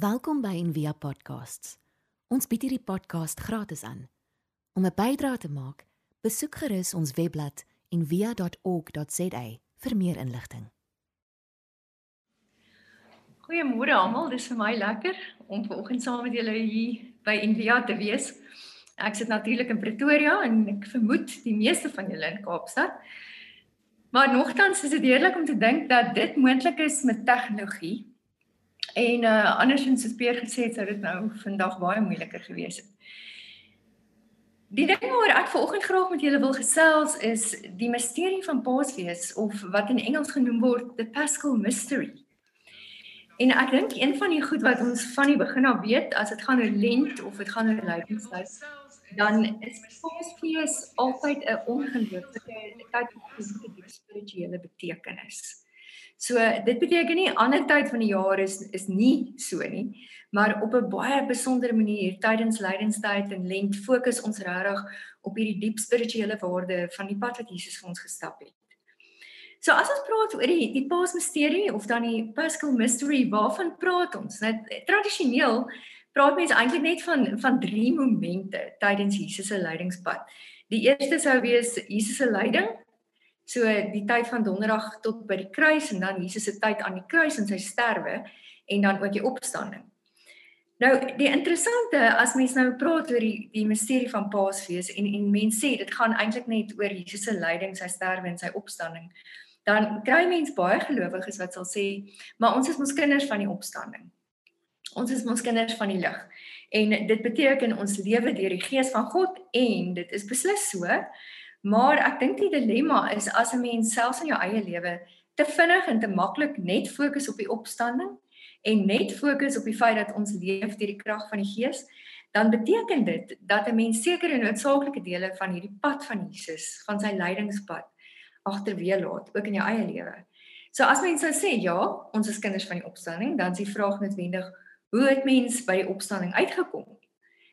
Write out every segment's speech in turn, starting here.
Welkom by Envia Podcasts. Ons bied hierdie podcast gratis aan. Om 'n bydrae te maak, besoek gerus ons webblad en via.org.za vir meer inligting. Goeiemôre almal, dis vir my lekker om vanoggend saam met julle hier by Envia te wees. Ek sit natuurlik in Pretoria en ek vermoed die meeste van julle in Kaapstad. Maar nogtans is dit heerlik om te dink dat dit moontlik is met tegnologie. En uh andersins het Peer gesê sou dit nou vandag baie moeiliker gewees het. Die ding waaroor ek vanoggend graag met julle wil gesels is die misterie van Paasfees of wat in Engels genoem word the Paschal Mystery. En ek dink een van die goed wat ons van die begin af weet as dit gaan oor Lent of dit gaan oor Lydenstyd, dan is Paasfees altyd 'n ongelooflike tyd van die spirituele betekenis. So dit beteken nie ander tyd van die jaar is is nie so nie, maar op 'n baie besondere manier tydens lydenstyd en lent fokus ons regtig op hierdie diep spirituele waarde van die pad wat Jesus vir ons gestap het. So as ons praat oor die die Paasmisterie of dan die Paschal Mystery, waarvan praat ons? Net tradisioneel praat mense eintlik net van van drie momente tydens Jesus se lydingspad. Die eerste sou wees Jesus se lyding, So die tyd van donderdag tot by die kruis en dan Jesus se tyd aan die kruis en sy sterwe en dan ook die opstanding. Nou die interessante as mens nou praat oor die die misterie van Paasfees en en mense sê dit gaan eintlik net oor Jesus se lyding, sy sterwe en sy opstanding. Dan kry mense baie gelowiges wat sal sê, maar ons is mos kinders van die opstanding. Ons is mos kinders van die lig. En dit beteken ons lewe deur die gees van God en dit is beslis so. Maar ek dink die dilemma is as 'n mens selfs in jou eie lewe te vinnig en te maklik net fokus op die opstanding en net fokus op die feit dat ons leef deur die krag van die Gees, dan beteken dit dat 'n mens sekere noodsaaklike dele van hierdie pad van Jesus, van sy lydingspad agterweë laat, ook in jou eie lewe. So as mense sou sê ja, ons is kinders van die opstanding, dan is die vraag noodwendig, hoe het mens by die opstanding uitgekom?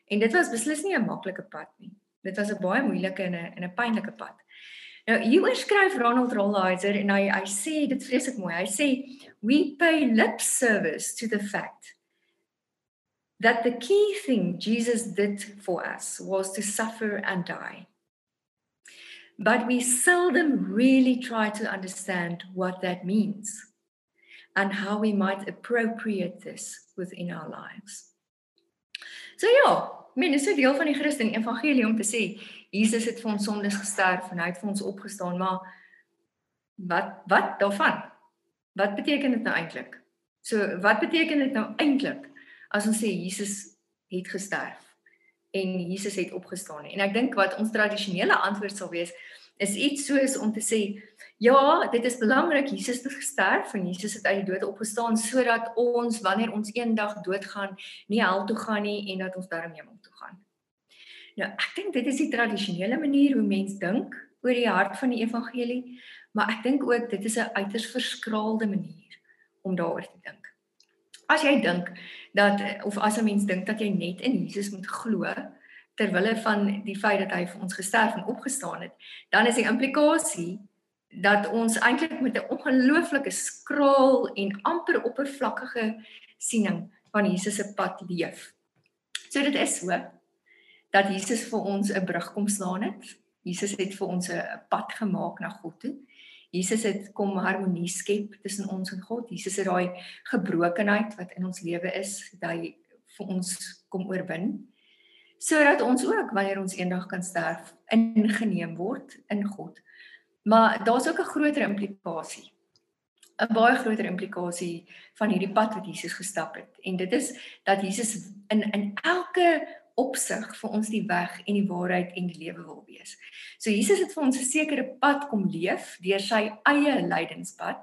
En dit was beslis nie 'n maklike pad nie. Dit was 'n baie moeilike en 'n en 'n pynlike pad. Nou hier oorskryf Ronald Rolheiser en hy hy sê dit vreeslik mooi. Hy sê we pay lip service to the fact that the key thing Jesus did for us was to suffer and die. But we seldom really try to understand what that means and how we might appropriate this within our lives. So ja, Men is 'n deel van die Christen evangelie om te sê Jesus het vir ons sondes gesterf en hy het vir ons opgestaan, maar wat wat daarvan? Wat beteken dit nou eintlik? So wat beteken dit nou eintlik as ons sê Jesus het gesterf en Jesus het opgestaan? En ek dink wat ons tradisionele antwoord sal wees is iets soos om te sê ja, dit is belangrik Jesus het gesterf en Jesus het uit die dood opgestaan sodat ons wanneer ons eendag doodgaan, nie hel toe gaan nie en dat ons daarmee hemel toe gaan. Nou, ek dink dit is die tradisionele manier hoe mense dink oor die hart van die evangelie, maar ek dink ook dit is 'n uiters verskraalde manier om daaroor te dink. As jy dink dat of as 'n mens dink dat jy net in Jesus moet glo, ter wille van die feit dat hy vir ons gesterf en opgestaan het, dan is die implikasie dat ons eintlik met 'n ongelooflike skraal en amper oppervlakkige siening van Jesus se pad leef. So dit is so dat Jesus vir ons 'n brug kom slaan het. Jesus het vir ons 'n pad gemaak na God toe. Jesus het kom harmonie skep tussen ons en God. Jesus het daai gebrokenheid wat in ons lewe is, dat hy vir ons kom oorwin sodat ons ook wanneer ons eendag kan sterf ingeneem word in God. Maar daar's ook 'n groter implikasie. 'n Baie groter implikasie van hierdie pad wat Jesus gestap het. En dit is dat Jesus in in elke opsig vir ons die weg en die waarheid en die lewe wil wees. So Jesus het vir ons 'n sekere pad kom leef deur sy eie lydenspad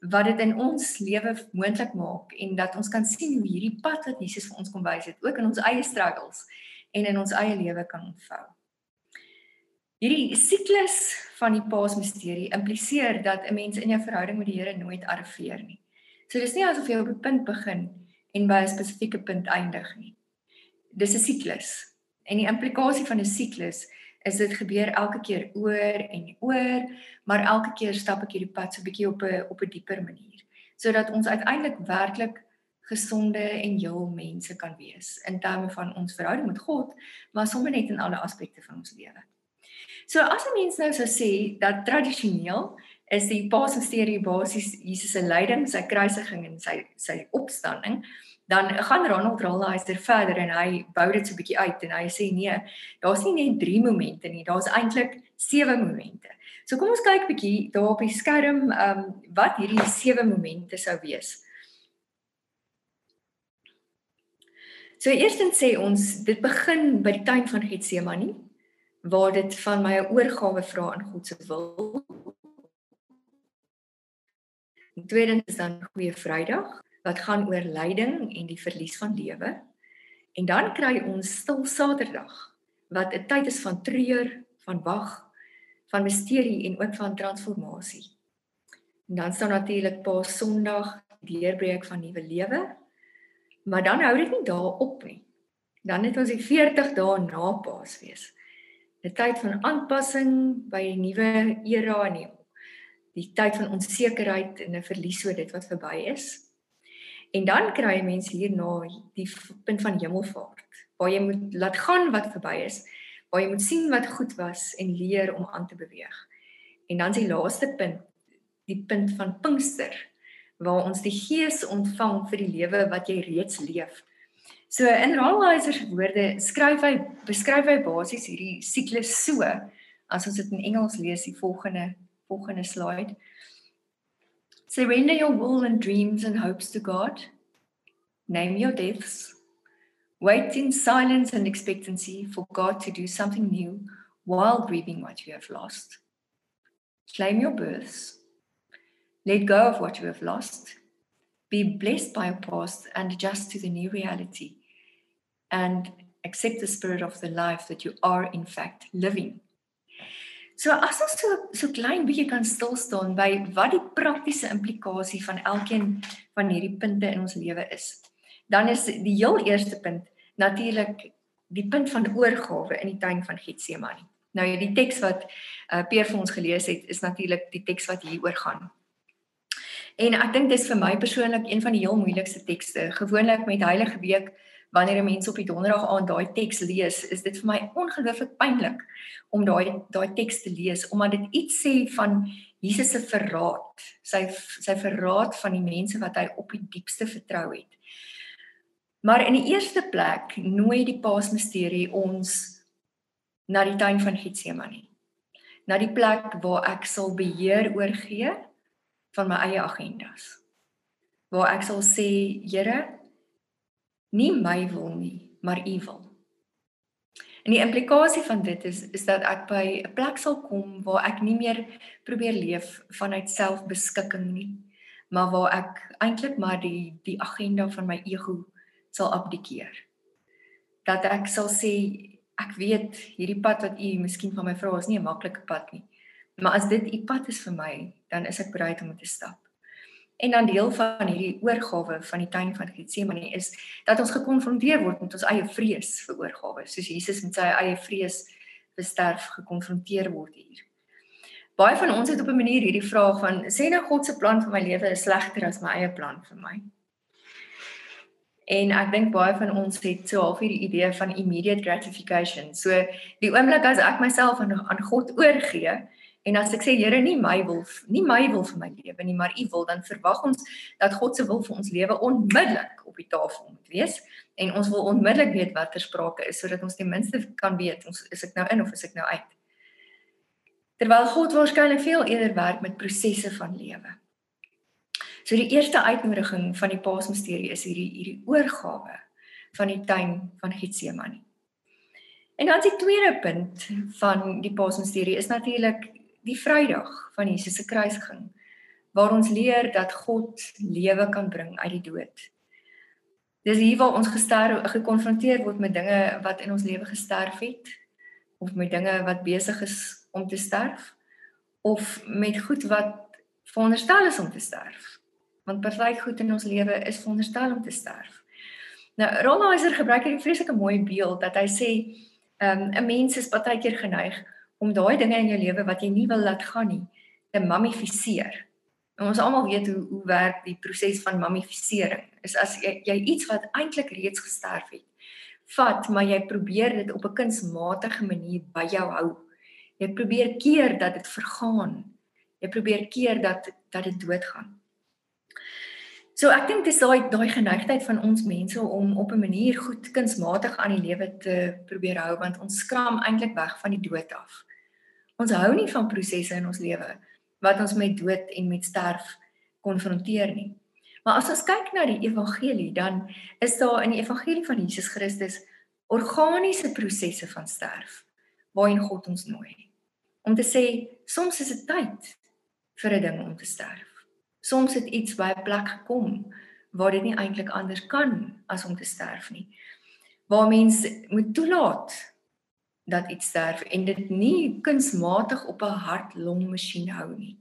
wat dit in ons lewe moontlik maak en dat ons kan sien hoe hierdie pad wat Jesus vir ons kom wys het ook in ons eie struggles en in ons eie lewe kan ontvou. Hierdie siklus van die Paasmisterie impliseer dat 'n mens in jou verhouding met die Here nooit arriveer nie. So dis nie asof jy op 'n punt begin en by 'n spesifieke punt eindig nie. Dis 'n siklus. En die implikasie van 'n siklus is dit gebeur elke keer oor en oor, maar elke keer stap ek hierdie pad so 'n bietjie op 'n op 'n dieper manier, sodat ons uiteindelik werklik gesonde en heel mense kan wees in terme van ons verhouding met God, maar sommer net in alle aspekte van ons lewe. So as 'n mens nou sou sê dat tradisioneel is die Paasmisterie basies Jesus se lyding, sy kruisiging en sy sy opstanding, dan gaan Ronald Rolheiser verder en hy bou dit so 'n bietjie uit en hy sê nee, daar's nie net 3 momente nie, daar's eintlik 7 momente. So kom ons kyk bietjie daar op die skerm, ehm um, wat hierdie 7 momente sou wees. So eerstens sê ons dit begin by die tuin van Getsemane waar dit van my 'n oorgawe vra aan God se wil. En tweedens is dan Goeie Vrydag wat gaan oor lyding en die verlies van lewe. En dan kry ons Stil Saterdag wat 'n tyd is van treur, van wag, van misterie en ook van transformasie. En dan staan natuurlik Paas Sondag, die deurbreek van nuwe lewe Maar dan hou dit nie daarop nie. Dan het ons die 40 dae na Paasfees. 'n Tyd van aanpassing by 'n nuwe era en die, die tyd van onsekerheid en 'n verlies oor dit wat verby is. En dan kry jy mense hierna die punt van hemelvaart waar jy moet laat gaan wat verby is, waar jy moet sien wat goed was en leer om aan te beweeg. En dan is die laaste punt, die punt van Pinkster waar ons die gees ontvang vir die lewe wat jy reeds leef. So in Rolheiser se woorde skryf hy beskryf hy basies hierdie siklus so as ons dit in Engels lees die volgende volgende slide. Surrender your will and dreams and hopes to God. Name your deaths. Wait in silence and expectancy for God to do something new while grieving what you have lost. Claim your births Let go of what you have lost. Be blessed by your past and adjust to the new reality. And accept the spirit of the life that you are in fact living. So as ons so so klein bietjie kan stil staan by wat die praktiese implikasie van elkeen van hierdie punte in ons lewe is. Dan is die heel eerste punt natuurlik die punt van oorgawe in die tuin van Getsemane. Nou die teks wat uh, Peer vir ons gelees het is natuurlik die teks wat hier oor gaan. En ek dink dis vir my persoonlik een van die heel moeilikste tekste. Gewoonlik met Heilige Week wanneer 'n mens op die donderdag aand daai teks lees, is dit vir my ongelooflik pynlik om daai daai teks te lees omdat dit iets sê van Jesus se verraad, sy sy verraad van die mense wat hy op die diepste vertrou het. Maar in die eerste plek nooi die Paasmisterie ons na die tuin van Getsemane. Na die plek waar ek sal beheer oorgee van my eie agendas. Waar ek sal sê, Here, nie my wil nie, maar U wil. En die implikasie van dit is is dat ek by 'n plek sal kom waar ek nie meer probeer leef vanuit selfbeskikking nie, maar waar ek eintlik maar die die agenda van my ego sal abdikeer. Dat ek sal sê ek weet hierdie pad wat u miskien van my vra is nie 'n maklike pad nie. Maar as dit u pad is vir my, dan is ek bereid om te stap. En dan deel van hierdie oorgawe van die tuin van Getsemane is dat ons gekonfronteer word met ons eie vrees vir oorgawe, soos Jesus met sy eie vrees vir sterf gekonfronteer word hier. Baie van ons het op 'n manier hierdie vraag van sê nou God se plan vir my lewe is slegter as my eie plan vir my. En ek dink baie van ons het so half hierdie idee van immediate gratification. So die oomblik as ek myself aan aan God oorgee, En as ek sê Here nie my wil nie my wil vir my lewe nie, maar U wil, dan verwag ons dat God se wil vir ons lewe onmiddellik op die tafel moet wees en ons wil onmiddellik weet wat ter sprake is sodat ons ten minste kan weet ons is ek nou in of is ek nou uit. Terwyl God waarskynlik veel eerder werk met prosesse van lewe. So die eerste uitnodiging van die Paasmisterie is hierdie hierdie oorgawe van die tuin van Getsemane. En dan die tweede punt van die Paasmisterie is natuurlik die Vrydag van Jesus se kruisiging waar ons leer dat God lewe kan bring uit die dood. Dis hier waar ons gesterf gekonfronteer word met dinge wat in ons lewe gesterf het of met dinge wat besig is om te sterf of met goed wat veronderstel is om te sterf. Want party goed in ons lewe is veronderstel om te sterf. Nou Rolheiser gebruik hier 'n vreeslike mooi beeld dat hy sê um, 'n mens is baie keer geneig om daai dinge in jou lewe wat jy nie wil laat gaan nie te mamifiseer. En ons almal weet hoe hoe werk die proses van mummifisering. Is as jy, jy iets wat eintlik reeds gesterf het, vat, maar jy probeer dit op 'n kunsmatige manier by jou hou. Jy probeer keer dat dit vergaan. Jy probeer keer dat dat dit doodgaan. So ek dink dis daai daai geneigtheid van ons mense om op 'n manier goed kunsmatig aan die lewe te probeer hou want ons skram eintlik weg van die dood af. Ons hou nie van prosesse in ons lewe wat ons met dood en met sterf konfronteer nie. Maar as ons kyk na die evangelie, dan is daar in die evangelie van Jesus Christus organiese prosesse van sterf waarin God ons nooi. Om te sê soms is dit tyd vir 'n ding om te sterf. Soms het iets by 'n plek gekom waar dit nie eintlik anders kan as om te sterf nie. Waar mense moet toelaat dat iets sterf en dit nie kunsmatig op 'n hart-long-masjien hou nie.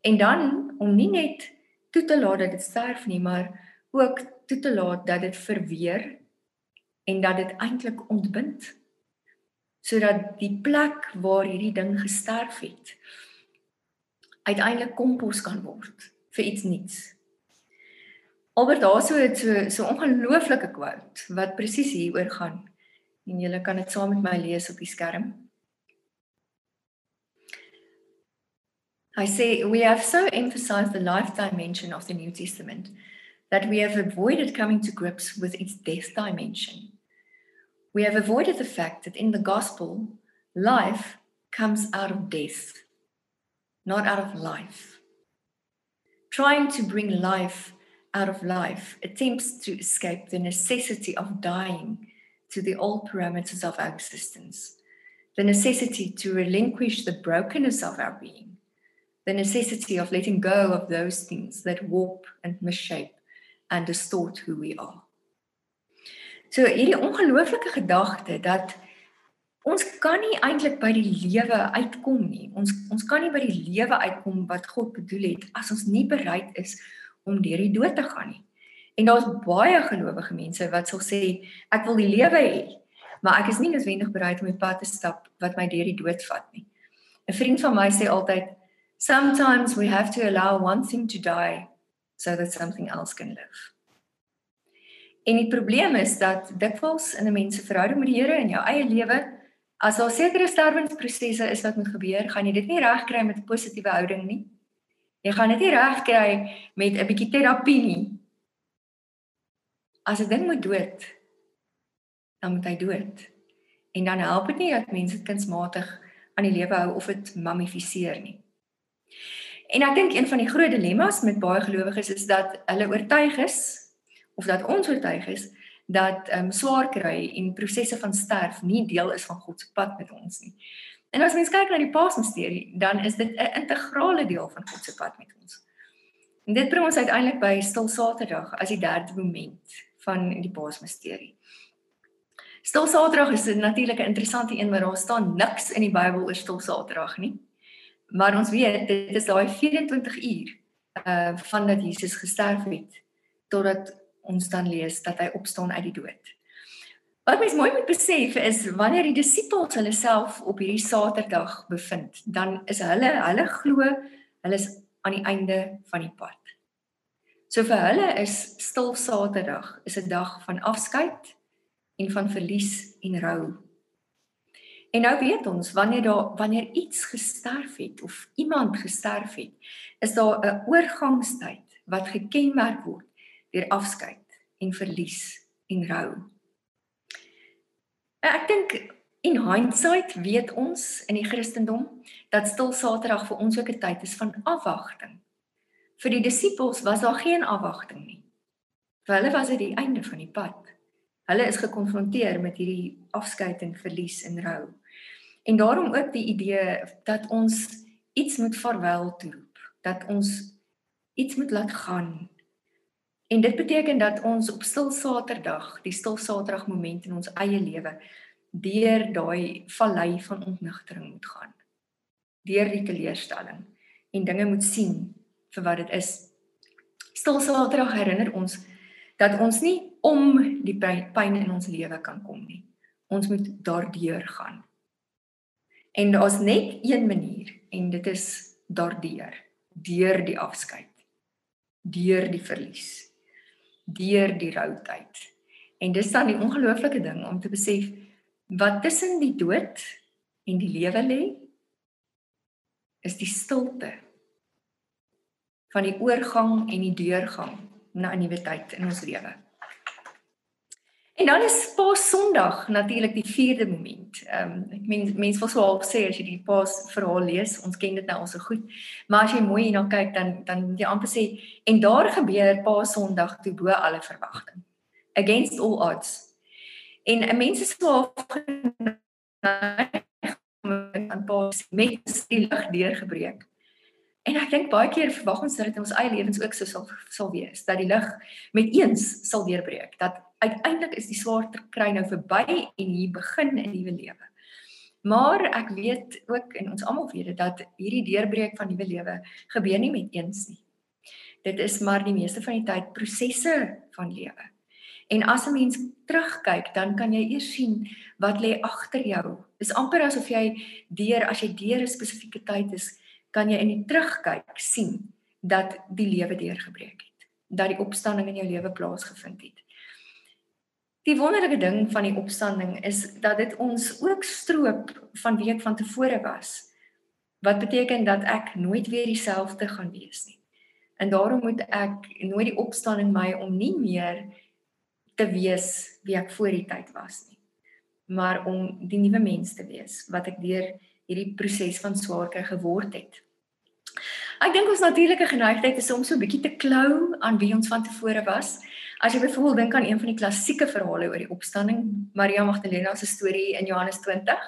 En dan om nie net toe te laat dat dit sterf nie, maar ook toe te laat dat dit verweer en dat dit eintlik ontbind sodat die plek waar hierdie ding gesterf het uiteindelik kompos kan word vir iets nuuts. Albert daarso het so so ongelooflike quote wat presies hieroor gaan. En julle kan dit saam met my lees op die skerm. I say we have so emphasized the life dimension of the New Testament that we have avoided coming to grips with its death dimension. We have avoided the fact that in the gospel, life comes out of death, not out of life. trying to bring life out of life attempts to escape the necessity of dying to the old parameters of our existence, the necessity to relinquish the brokenness of our being, the necessity of letting go of those things that warp and misshape and distort who we are. So hierdie ongelooflike gedagte dat ons kan nie eintlik by die lewe uitkom nie. Ons ons kan nie by die lewe uitkom wat God bedoel het as ons nie bereid is om deur die dood te gaan nie. En daar's baie gelowige mense wat sal sê ek wil die lewe hê, maar ek is nie noodwendig bereid om die pad te stap wat my deur die dood vat nie. 'n Vriend van my sê altyd sometimes we have to allow one thing to die so that something else can live. En die probleem is dat dikwels in 'n mens se verhouding met die Here in jou eie lewe As daar sekere sterwensprosesse is wat moet gebeur, gaan jy dit nie regkry met 'n positiewe houding nie. Jy gaan dit nie regkry met 'n bietjie terapie nie. As 'n ding moet dood, dan moet hy dood. En dan help dit nie dat mense kunsmatig aan die lewe hou of dit mummifiseer nie. En ek dink een van die groot dilemma's met baie gelowiges is dat hulle oortuig is of dat ons oortuig is dat ehm um, swaar kry en prosesse van sterf nie deel is van God se pad met ons nie. En as mens kyk na die Paasmisterie, dan is dit 'n integrale deel van God se pad met ons. En dit bring ons uiteindelik by Stil Saterdag as die derde moment van die Paasmisterie. Stil Saterdag is 'n natuurlike interessante een, maar daar staan niks in die Bybel oor Stil Saterdag nie. Maar ons weet dit is daai 24 uur uh van dat Jesus gesterf het totdat ons dan lees dat hy opstaan uit die dood. Wat mens mooi moet besef is wanneer die disippels hulle self op hierdie Saterdag bevind, dan is hulle hulle glo hulle is aan die einde van die pad. So vir hulle is stil Saterdag is 'n dag van afskeid en van verlies en rou. En nou weet ons wanneer daar wanneer iets gesterf het of iemand gesterf het, is daar 'n oorgangstyd wat gekenmerk word deur afskeid en verlies en rou. Ek dink in hindsight weet ons in die Christendom dat stil Saterdag vir ons ook 'n tyd is van afwagting. Vir die disippels was daar geen afwagting nie. Vir hulle was dit die einde van die pad. Hulle is gekonfronteer met hierdie afskeid en verlies en rou. En daarom ook die idee dat ons iets moet vaarwel toeroep, dat ons iets moet laat gaan, En dit beteken dat ons op stil Saterdag, die stil Saterdag moment in ons eie lewe, deur daai vallei van ontnigtering moet gaan. Deur die teleurstelling en dinge moet sien vir wat dit is. Stil Saterdag herinner ons dat ons nie om die pyn in ons lewe kan kom nie. Ons moet daardeur gaan. En daar's net een manier en dit is daardeur. deur die afskeid, deur die verlies, deur die routyd. En dis dan die ongelooflike ding om te besef wat tussen die dood en die lewe lê is die stilte van die oorgang en die deurgang na 'n nuwe tyd in ons lewe. En dan is Paas Sondag natuurlik die vierde moment. Ehm um, ek meen mense wil sou al sê as jy die Paas verhaal lees, ons ken dit nou al so goed. Maar as jy mooi hierna kyk dan dan jy amper sê en daar gebeur Paas Sondag toe bo alle verwagting. Against all odds. En 'n mens is so aan Paas met die lig deurgebreek. En ek dink baie keer verwag ons dat dit in ons eie lewens ook so sal sal wees dat die lig met eens sal deurbreek dat uiteindelik is die swaarte kry nou verby en hier begin 'n nuwe lewe. Maar ek weet ook en ons almal weet dit dat hierdie deurbreek van nuwe lewe gebeur nie met eens nie. Dit is maar die meeste van die tyd prosesse van lewe. En as 'n mens terugkyk, dan kan jy eers sien wat lê agter jou. Dis amper asof jy deur as jy deur 'n spesifieke tyd is, kan jy in die terugkyk sien dat die lewe deurgebreek het, dat die opstanding in jou lewe plaasgevind het. Die wonderlike ding van die opstanding is dat dit ons ook stroop van wie ek van tevore was. Wat beteken dat ek nooit weer dieselfde gaan wees nie. En daarom moet ek nooit die opstanding my om nie meer te wees wie ek voor die tyd was nie, maar om die nuwe mens te wees wat ek deur hierdie proses van swaar kry geword het. Ek dink ons natuurlike geneigtheid is om so 'n bietjie te klou aan wie ons van tevore was. As jy byvoorbeeld dink aan een van die klassieke verhale oor die opstanding, Maria Magdalena se storie in Johannes 20.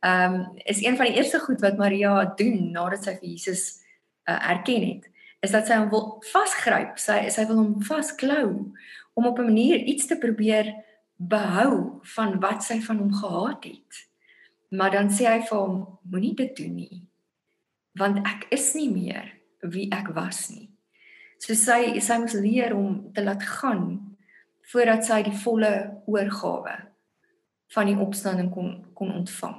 Ehm um, is een van die eerste goed wat Maria doen nadat sy vir Jesus uh, erken het, is dat sy hom wil vasgryp. Sy sy wil hom vasklou om op 'n manier iets te probeer behou van wat sy van hom gehaat het. Maar dan sê hy vir hom moenie dit doen nie. Want ek is nie meer wie ek was nie. So sy sy moes leer om te laat gaan voordat sy die volle oorgawe van die opstanding kon kon ontvang.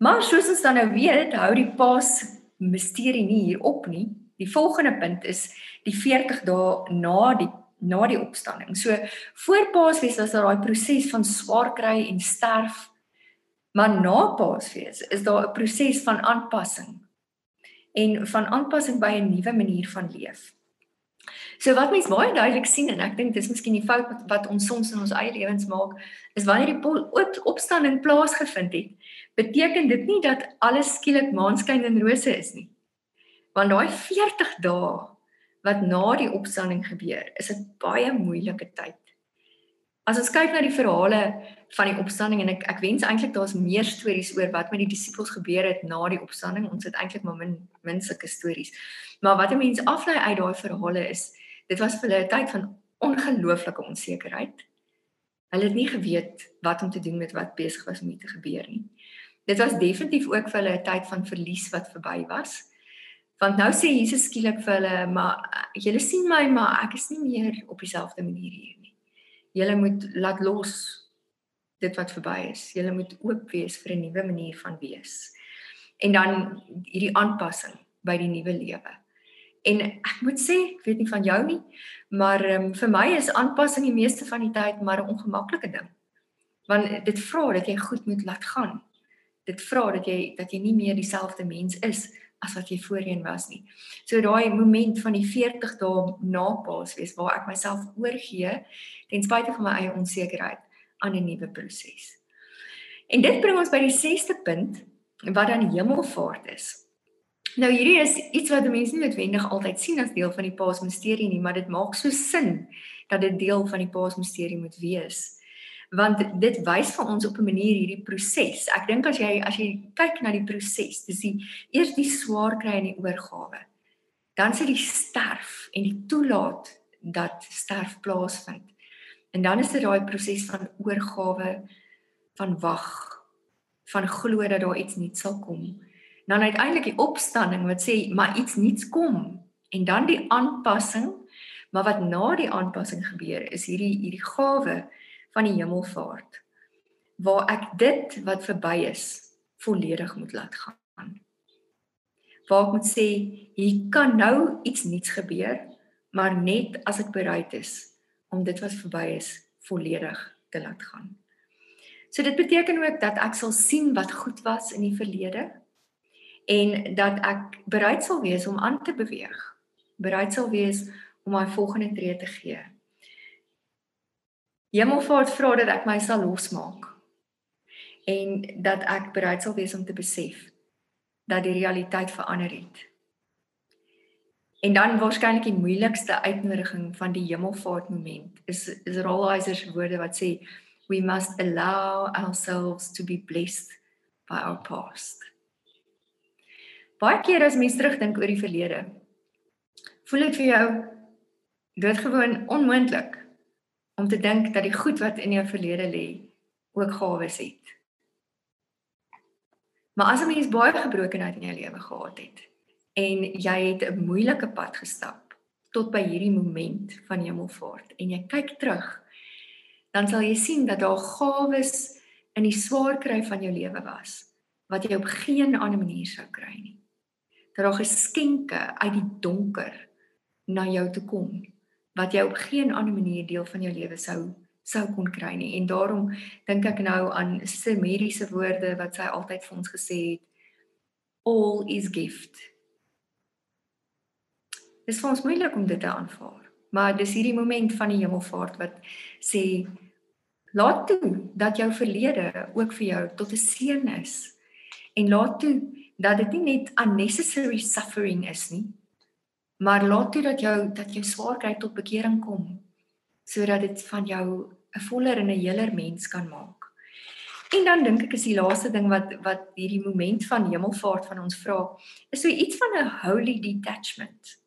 Maar soos ons dan nou weet, hou die Paas misterie nie hier op nie. Die volgende punt is die 40 dae na die na die opstanding. So voor Paasfees was daar daai proses van swaar kry en sterf Maar na Paasfees is daar 'n proses van aanpassing en van aanpassing by 'n nuwe manier van leef. So wat mens baie duidelik sien en ek dink dis miskien die fout wat, wat ons soms in ons eie lewens maak, is wanneer die op, opstanding plaasgevind het, beteken dit nie dat alles skielik maanskyn en rose is nie. Want daai 40 dae wat na die opstanding gebeur, is 'n baie moeilike tyd. As ons kyk na die verhale van die opstanding en ek ek wens eintlik daar's meer stories oor wat met die disippels gebeur het na die opstanding. Ons het eintlik maar min min sulke stories. Maar wat 'n mens aflei uit daai verhale is, dit was vir hulle 'n tyd van ongelooflike onsekerheid. Hulle het nie geweet wat om te doen met wat besig was om te gebeur nie. Dit was definitief ook vir hulle 'n tyd van verlies wat verby was. Want nou sê Jesus skielik vir hulle, maar julle sien my, maar ek is nie meer op dieselfde manier hier nie. Julle moet laat los dit wat verby is. Julle moet oop wees vir 'n nuwe manier van wees. En dan hierdie aanpassing by die nuwe lewe. En ek moet sê, ek weet nie van jou nie, maar um, vir my is aanpassing die meeste van die tyd maar 'n ongemaklike ding. Want dit vra dat jy goed moet laat gaan. Dit vra dat jy dat jy nie meer dieselfde mens is as wat jy voorheen was nie. So daai moment van die 40 dae na Paasfees waar ek myself oorgee ten spyte van my eie onsekerheid aan 'n nuwe proses. En dit bring ons by die 6ste punt wat dan hemelvaart is. Nou hierdie is iets wat mense nie noodwendig altyd sien as deel van die Paasmisterie nie, maar dit maak so sin dat dit deel van die Paasmisterie moet wees. Want dit wys vir ons op 'n manier hierdie proses. Ek dink as jy as jy kyk na die proses, dis die eers die swaar kry in die oorgawe. Dan sit die sterf en die toelaat dat sterf plaasvind. En dan is dit daai proses van oorgawe van wag van glo dat daar iets nuuts sal kom. Dan uiteindelik die opstanding wat sê maar iets nuuts kom en dan die aanpassing maar wat na die aanpassing gebeur is hierdie hierdie gawe van die hemelvaart waar ek dit wat verby is volledig moet laat gaan. waar ek moet sê hier kan nou iets nuuts gebeur, maar net as ek bereid is om dit wat verby is volledig te laat gaan. So dit beteken ook dat ek sal sien wat goed was in die verlede en dat ek bereid sal wees om aan te beweeg. Bereid sal wees om my volgende tree te gee. Hemelvaart vra dat ek my sal losmaak en dat ek bereid sal wees om te besef dat die realiteit verander het. En dan waarskynlik die moeilikste uitnodiging van die hemelvaart moment is is Rolheiser se woorde wat sê we must allow ourselves to be blessed by our past. Baie keer as mens terugdink oor die verlede, voel dit vir jou doodgewoon onmoontlik om te dink dat die goed wat in jou verlede lê ook gawes het. Maar as 'n mens baie gebrokenheid in jou lewe gehad het en jy het 'n moeilike pad gestap tot by hierdie moment van hemelvaart en jy kyk terug, dan sal jy sien dat daar gawes in die swaar kry van jou lewe was wat jy op geen ander manier sou kry nie. Dat daar geskenke uit die donker na jou toe kom wat jy op geen ander manier deel van jou lewe sou sou kon kry nie. En daarom dink ek nou aan se mediese woorde wat sy altyd vir ons gesê het all is gift. Dit is vir ons moeilik om dit te aanvaar. Maar dis hierdie moment van die hemelvaart wat sê laat toe dat jou verlede ook vir jou tot 'n seën is. En laat toe dat dit nie net unnecessary suffering is nie, maar laat toe dat jou dat jou swaar kry tot bekering kom sodat dit van jou 'n voller en 'n heler mens kan maak. En dan dink ek is die laaste ding wat wat hierdie moment van hemelvaart van ons vra, is so iets van 'n holy detachment.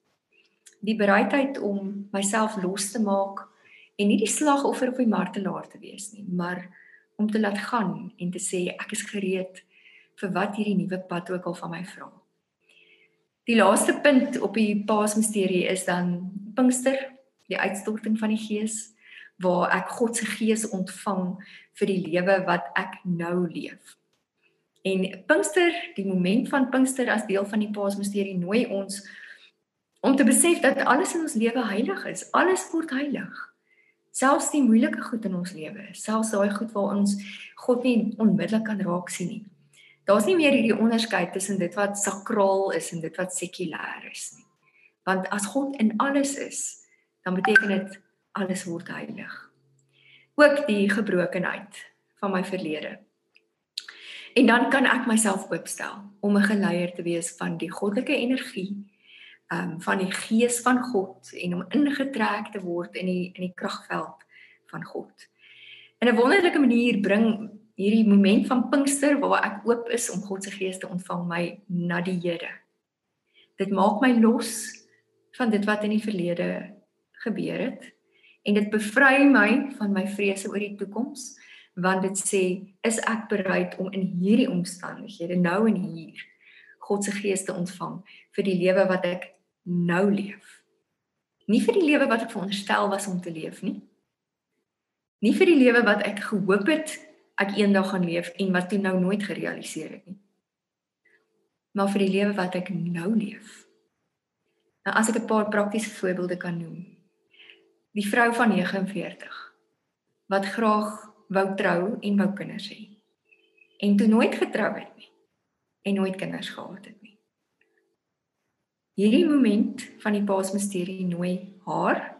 Die bereidheid om myself los te maak en nie die slagoffer of die martelaar te wees nie, maar om te laat gaan en te sê ek is gereed vir wat hierdie nuwe pad ook al van my vra. Die laaste punt op die Paasmisterie is dan Pinkster, die uitstorting van die Gees waar ek God se Gees ontvang vir die lewe wat ek nou leef. En Pinkster, die moment van Pinkster as deel van die Paasmisterie nooi ons om te besef dat alles in ons lewe heilig is. Alles word heilig. Selfs die moeilike goed in ons lewe, selfs daai goed waar ons God nie onmiddellik kan raak sien nie daar's nie meer hierdie onderskeid tussen dit wat sakraal is en dit wat sekulêr is nie. Want as God in alles is, dan beteken dit alles word heilig. Ook die gebrokenheid van my verlede. En dan kan ek myself oopstel om 'n geleier te wees van die goddelike energie, ehm um, van die gees van God en om ingetrek te word in die in die kragveld van God. In 'n wonderlike manier bring hierdie moment van Pinkster waar ek oop is om God se gees te ontvang my na die Here. Dit maak my los van dit wat in die verlede gebeur het en dit bevry my van my vrese oor die toekoms want dit sê is ek bereid om in hierdie omstandighede nou en hier God se gees te ontvang vir die lewe wat ek nou leef. Nie vir die lewe wat ek veronderstel was om te leef nie. Nie vir die lewe wat ek gehoop het ek eendag gaan leef en wat toe nou nooit gerealiseer het nie. Maar vir die lewe wat ek nou leef. Nou as ek 'n paar praktiese voorbeelde kan noem. Die vrou van 49 wat graag wou trou en wou kinders hê. En toe nooit getrou het nie en nooit kinders gehad het nie. Hierdie moment van die Paasmisterie nooi haar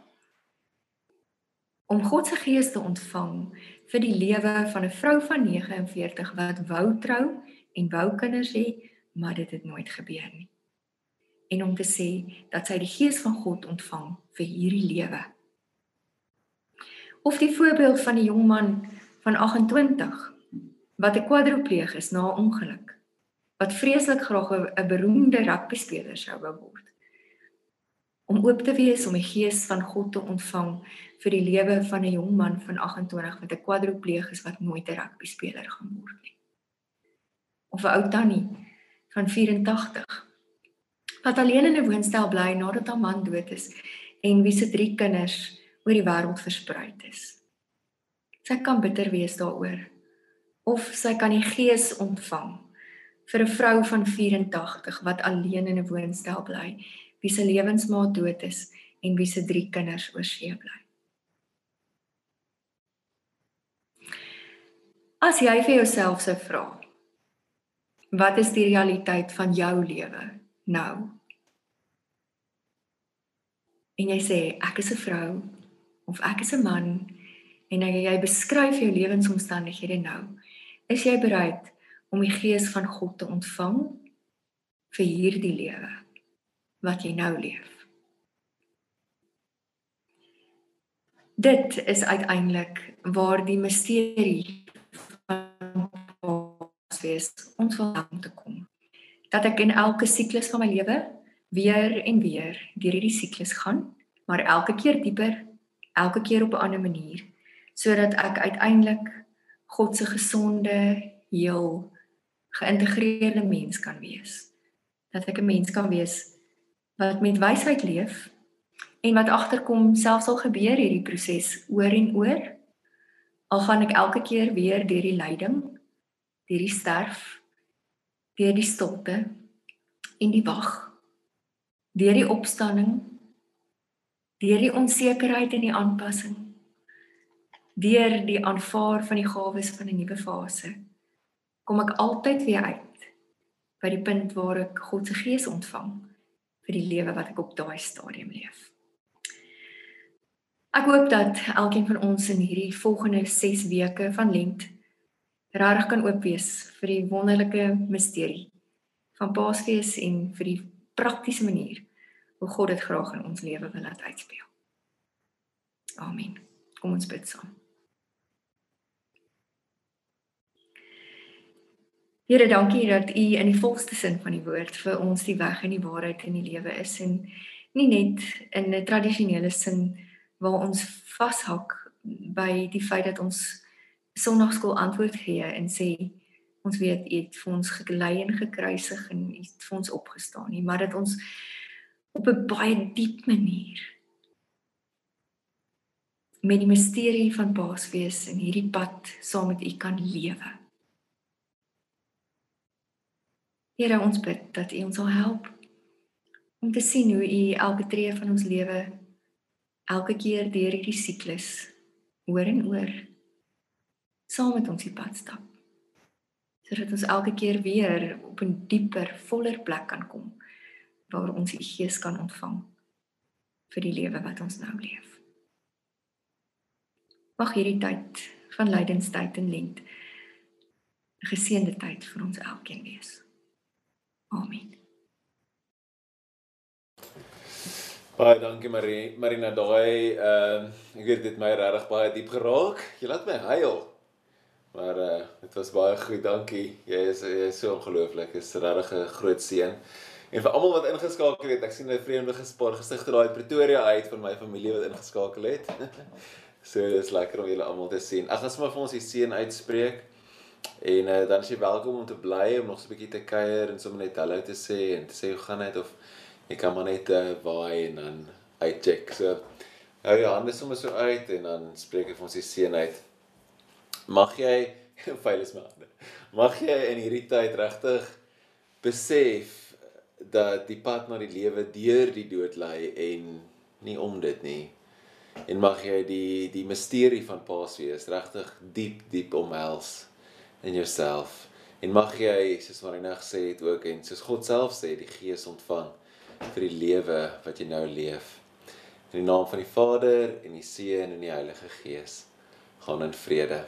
om God se gees te ontvang vir die lewe van 'n vrou van 49 wat wou trou en wou kinders hê, maar dit het nooit gebeur nie. En om te sê dat sy die gees van God ontvang vir hierdie lewe. Of die voorbeeld van die jong man van 28 wat 'n kwadripleeg is na 'n ongeluk wat vreeslik graag 'n beroemde rugby speler sou wou word om oop te wees om die gees van God te ontvang vir die lewe van 'n jong man van 28 wat 'n kwadropleeg is wat nooit 'n rugby speler gaan word nie. Of 'n ou tannie van 84 wat alleen in 'n woonstel bly nadat haar man dood is en wie se drie kinders oor die wêreld versprei is. Sy kan bitter wees daaroor of sy kan die gees ontvang vir 'n vrou van 84 wat alleen in 'n woonstel bly, wie se lewensmaat dood is en wie se drie kinders oor see bly. As jy vir jouself sou vra, wat is die realiteit van jou lewe nou? En jy sê ek is 'n vrou of ek is 'n man en jy, jy beskryf jou lewensomstandighede nou. Is jy bereid om die gees van God te ontvang vir hierdie lewe wat jy nou leef? Dit is uiteindelik waar die misterie wees ons wil aan te kom. Dat ek in elke siklus van my lewe weer en weer deur hierdie siklus gaan, maar elke keer dieper, elke keer op 'n ander manier, sodat ek uiteindelik God se gesonde, heel, geïntegreerde mens kan wees. Dat ek 'n mens kan wees wat met wysheid leef en wat agterkom selfs al gebeur hierdie proses oor en oor al gaan ek elke keer weer deur die lyding deur die sterf deur die stilte en die wag deur die opstanding deur die onsekerheid en die aanpassing deur die aanvaar van die gawes van 'n nuwe fase kom ek altyd weer uit by die punt waar ek God se gees ontvang vir die lewe wat ek op daai stadium leef. Ek hoop dat elkeen van ons in hierdie volgende 6 weke van lent regtig kan oop wees vir die wonderlike misterie van Paasfees en vir die praktiese manier hoe God dit graag in ons lewe wil laat uitspeel. Amen. Kom ons bid saam. Here, dankie dat U in die volste sin van die woord vir ons die weg en die waarheid in die lewe is en nie net in 'n tradisionele sin waar ons vashak by die feit dat ons sonnaarskool antwoord gee en sê ons weet u het vir ons gelei en gekruisig en u het vir ons opgestaan nie maar dat ons op 'n baie diep manier met die misterie van Paasfees in hierdie pad saam met u kan lewe. Here ons bid dat u ons sal help om te sien hoe u elke tree van ons lewe elke keer deur hierdie siklus oor en oor saam met ons die pad stap sodat ons elke keer weer op 'n dieper, voller plek kan kom waar ons die Gees kan ontvang vir die lewe wat ons nou leef. Mag hierdie tyd van lydenstyd en lent 'n geseënde tyd vir ons elkeen wees. Amen. Baie dankie Marie. Marina daai ehm uh, ek weet dit my regtig baie diep geraak. Jy laat my huil. Maar eh uh, dit was baie goed. Dankie. Jy is jy is so ongelooflik. Dit is regtig 'n groot seën. En vir almal wat ingeskakel het, ek sien 'n vreemde gespaar gesigte daai Pretoria uit van my familie wat ingeskakel het. so dis lekker om julle almal te sien. Ek gaan sommer vir ons die seën uitspreek. En uh, dan is jy welkom om te bly om nog so 'n bietjie te kuier en sommer net hallo te sê en te sê hoe gaan dit of jy kan maar net uh, waai en dan uitcheck. So hou jou hande sommer so uit en dan spreek ek vir ons die seën uit. Mag jy my hande. Mag jy in hierdie tyd regtig besef dat die pad na die lewe deur die dood lê en nie om dit nie. En mag jy die die misterie van Paasfees regtig diep diep omhels in jouself. En mag jy soos Marina gesê het ook en soos God self sê die Gees ontvang vir die lewe wat jy nou leef. In die naam van die Vader en die Seun en die Heilige Gees. Gaan in vrede.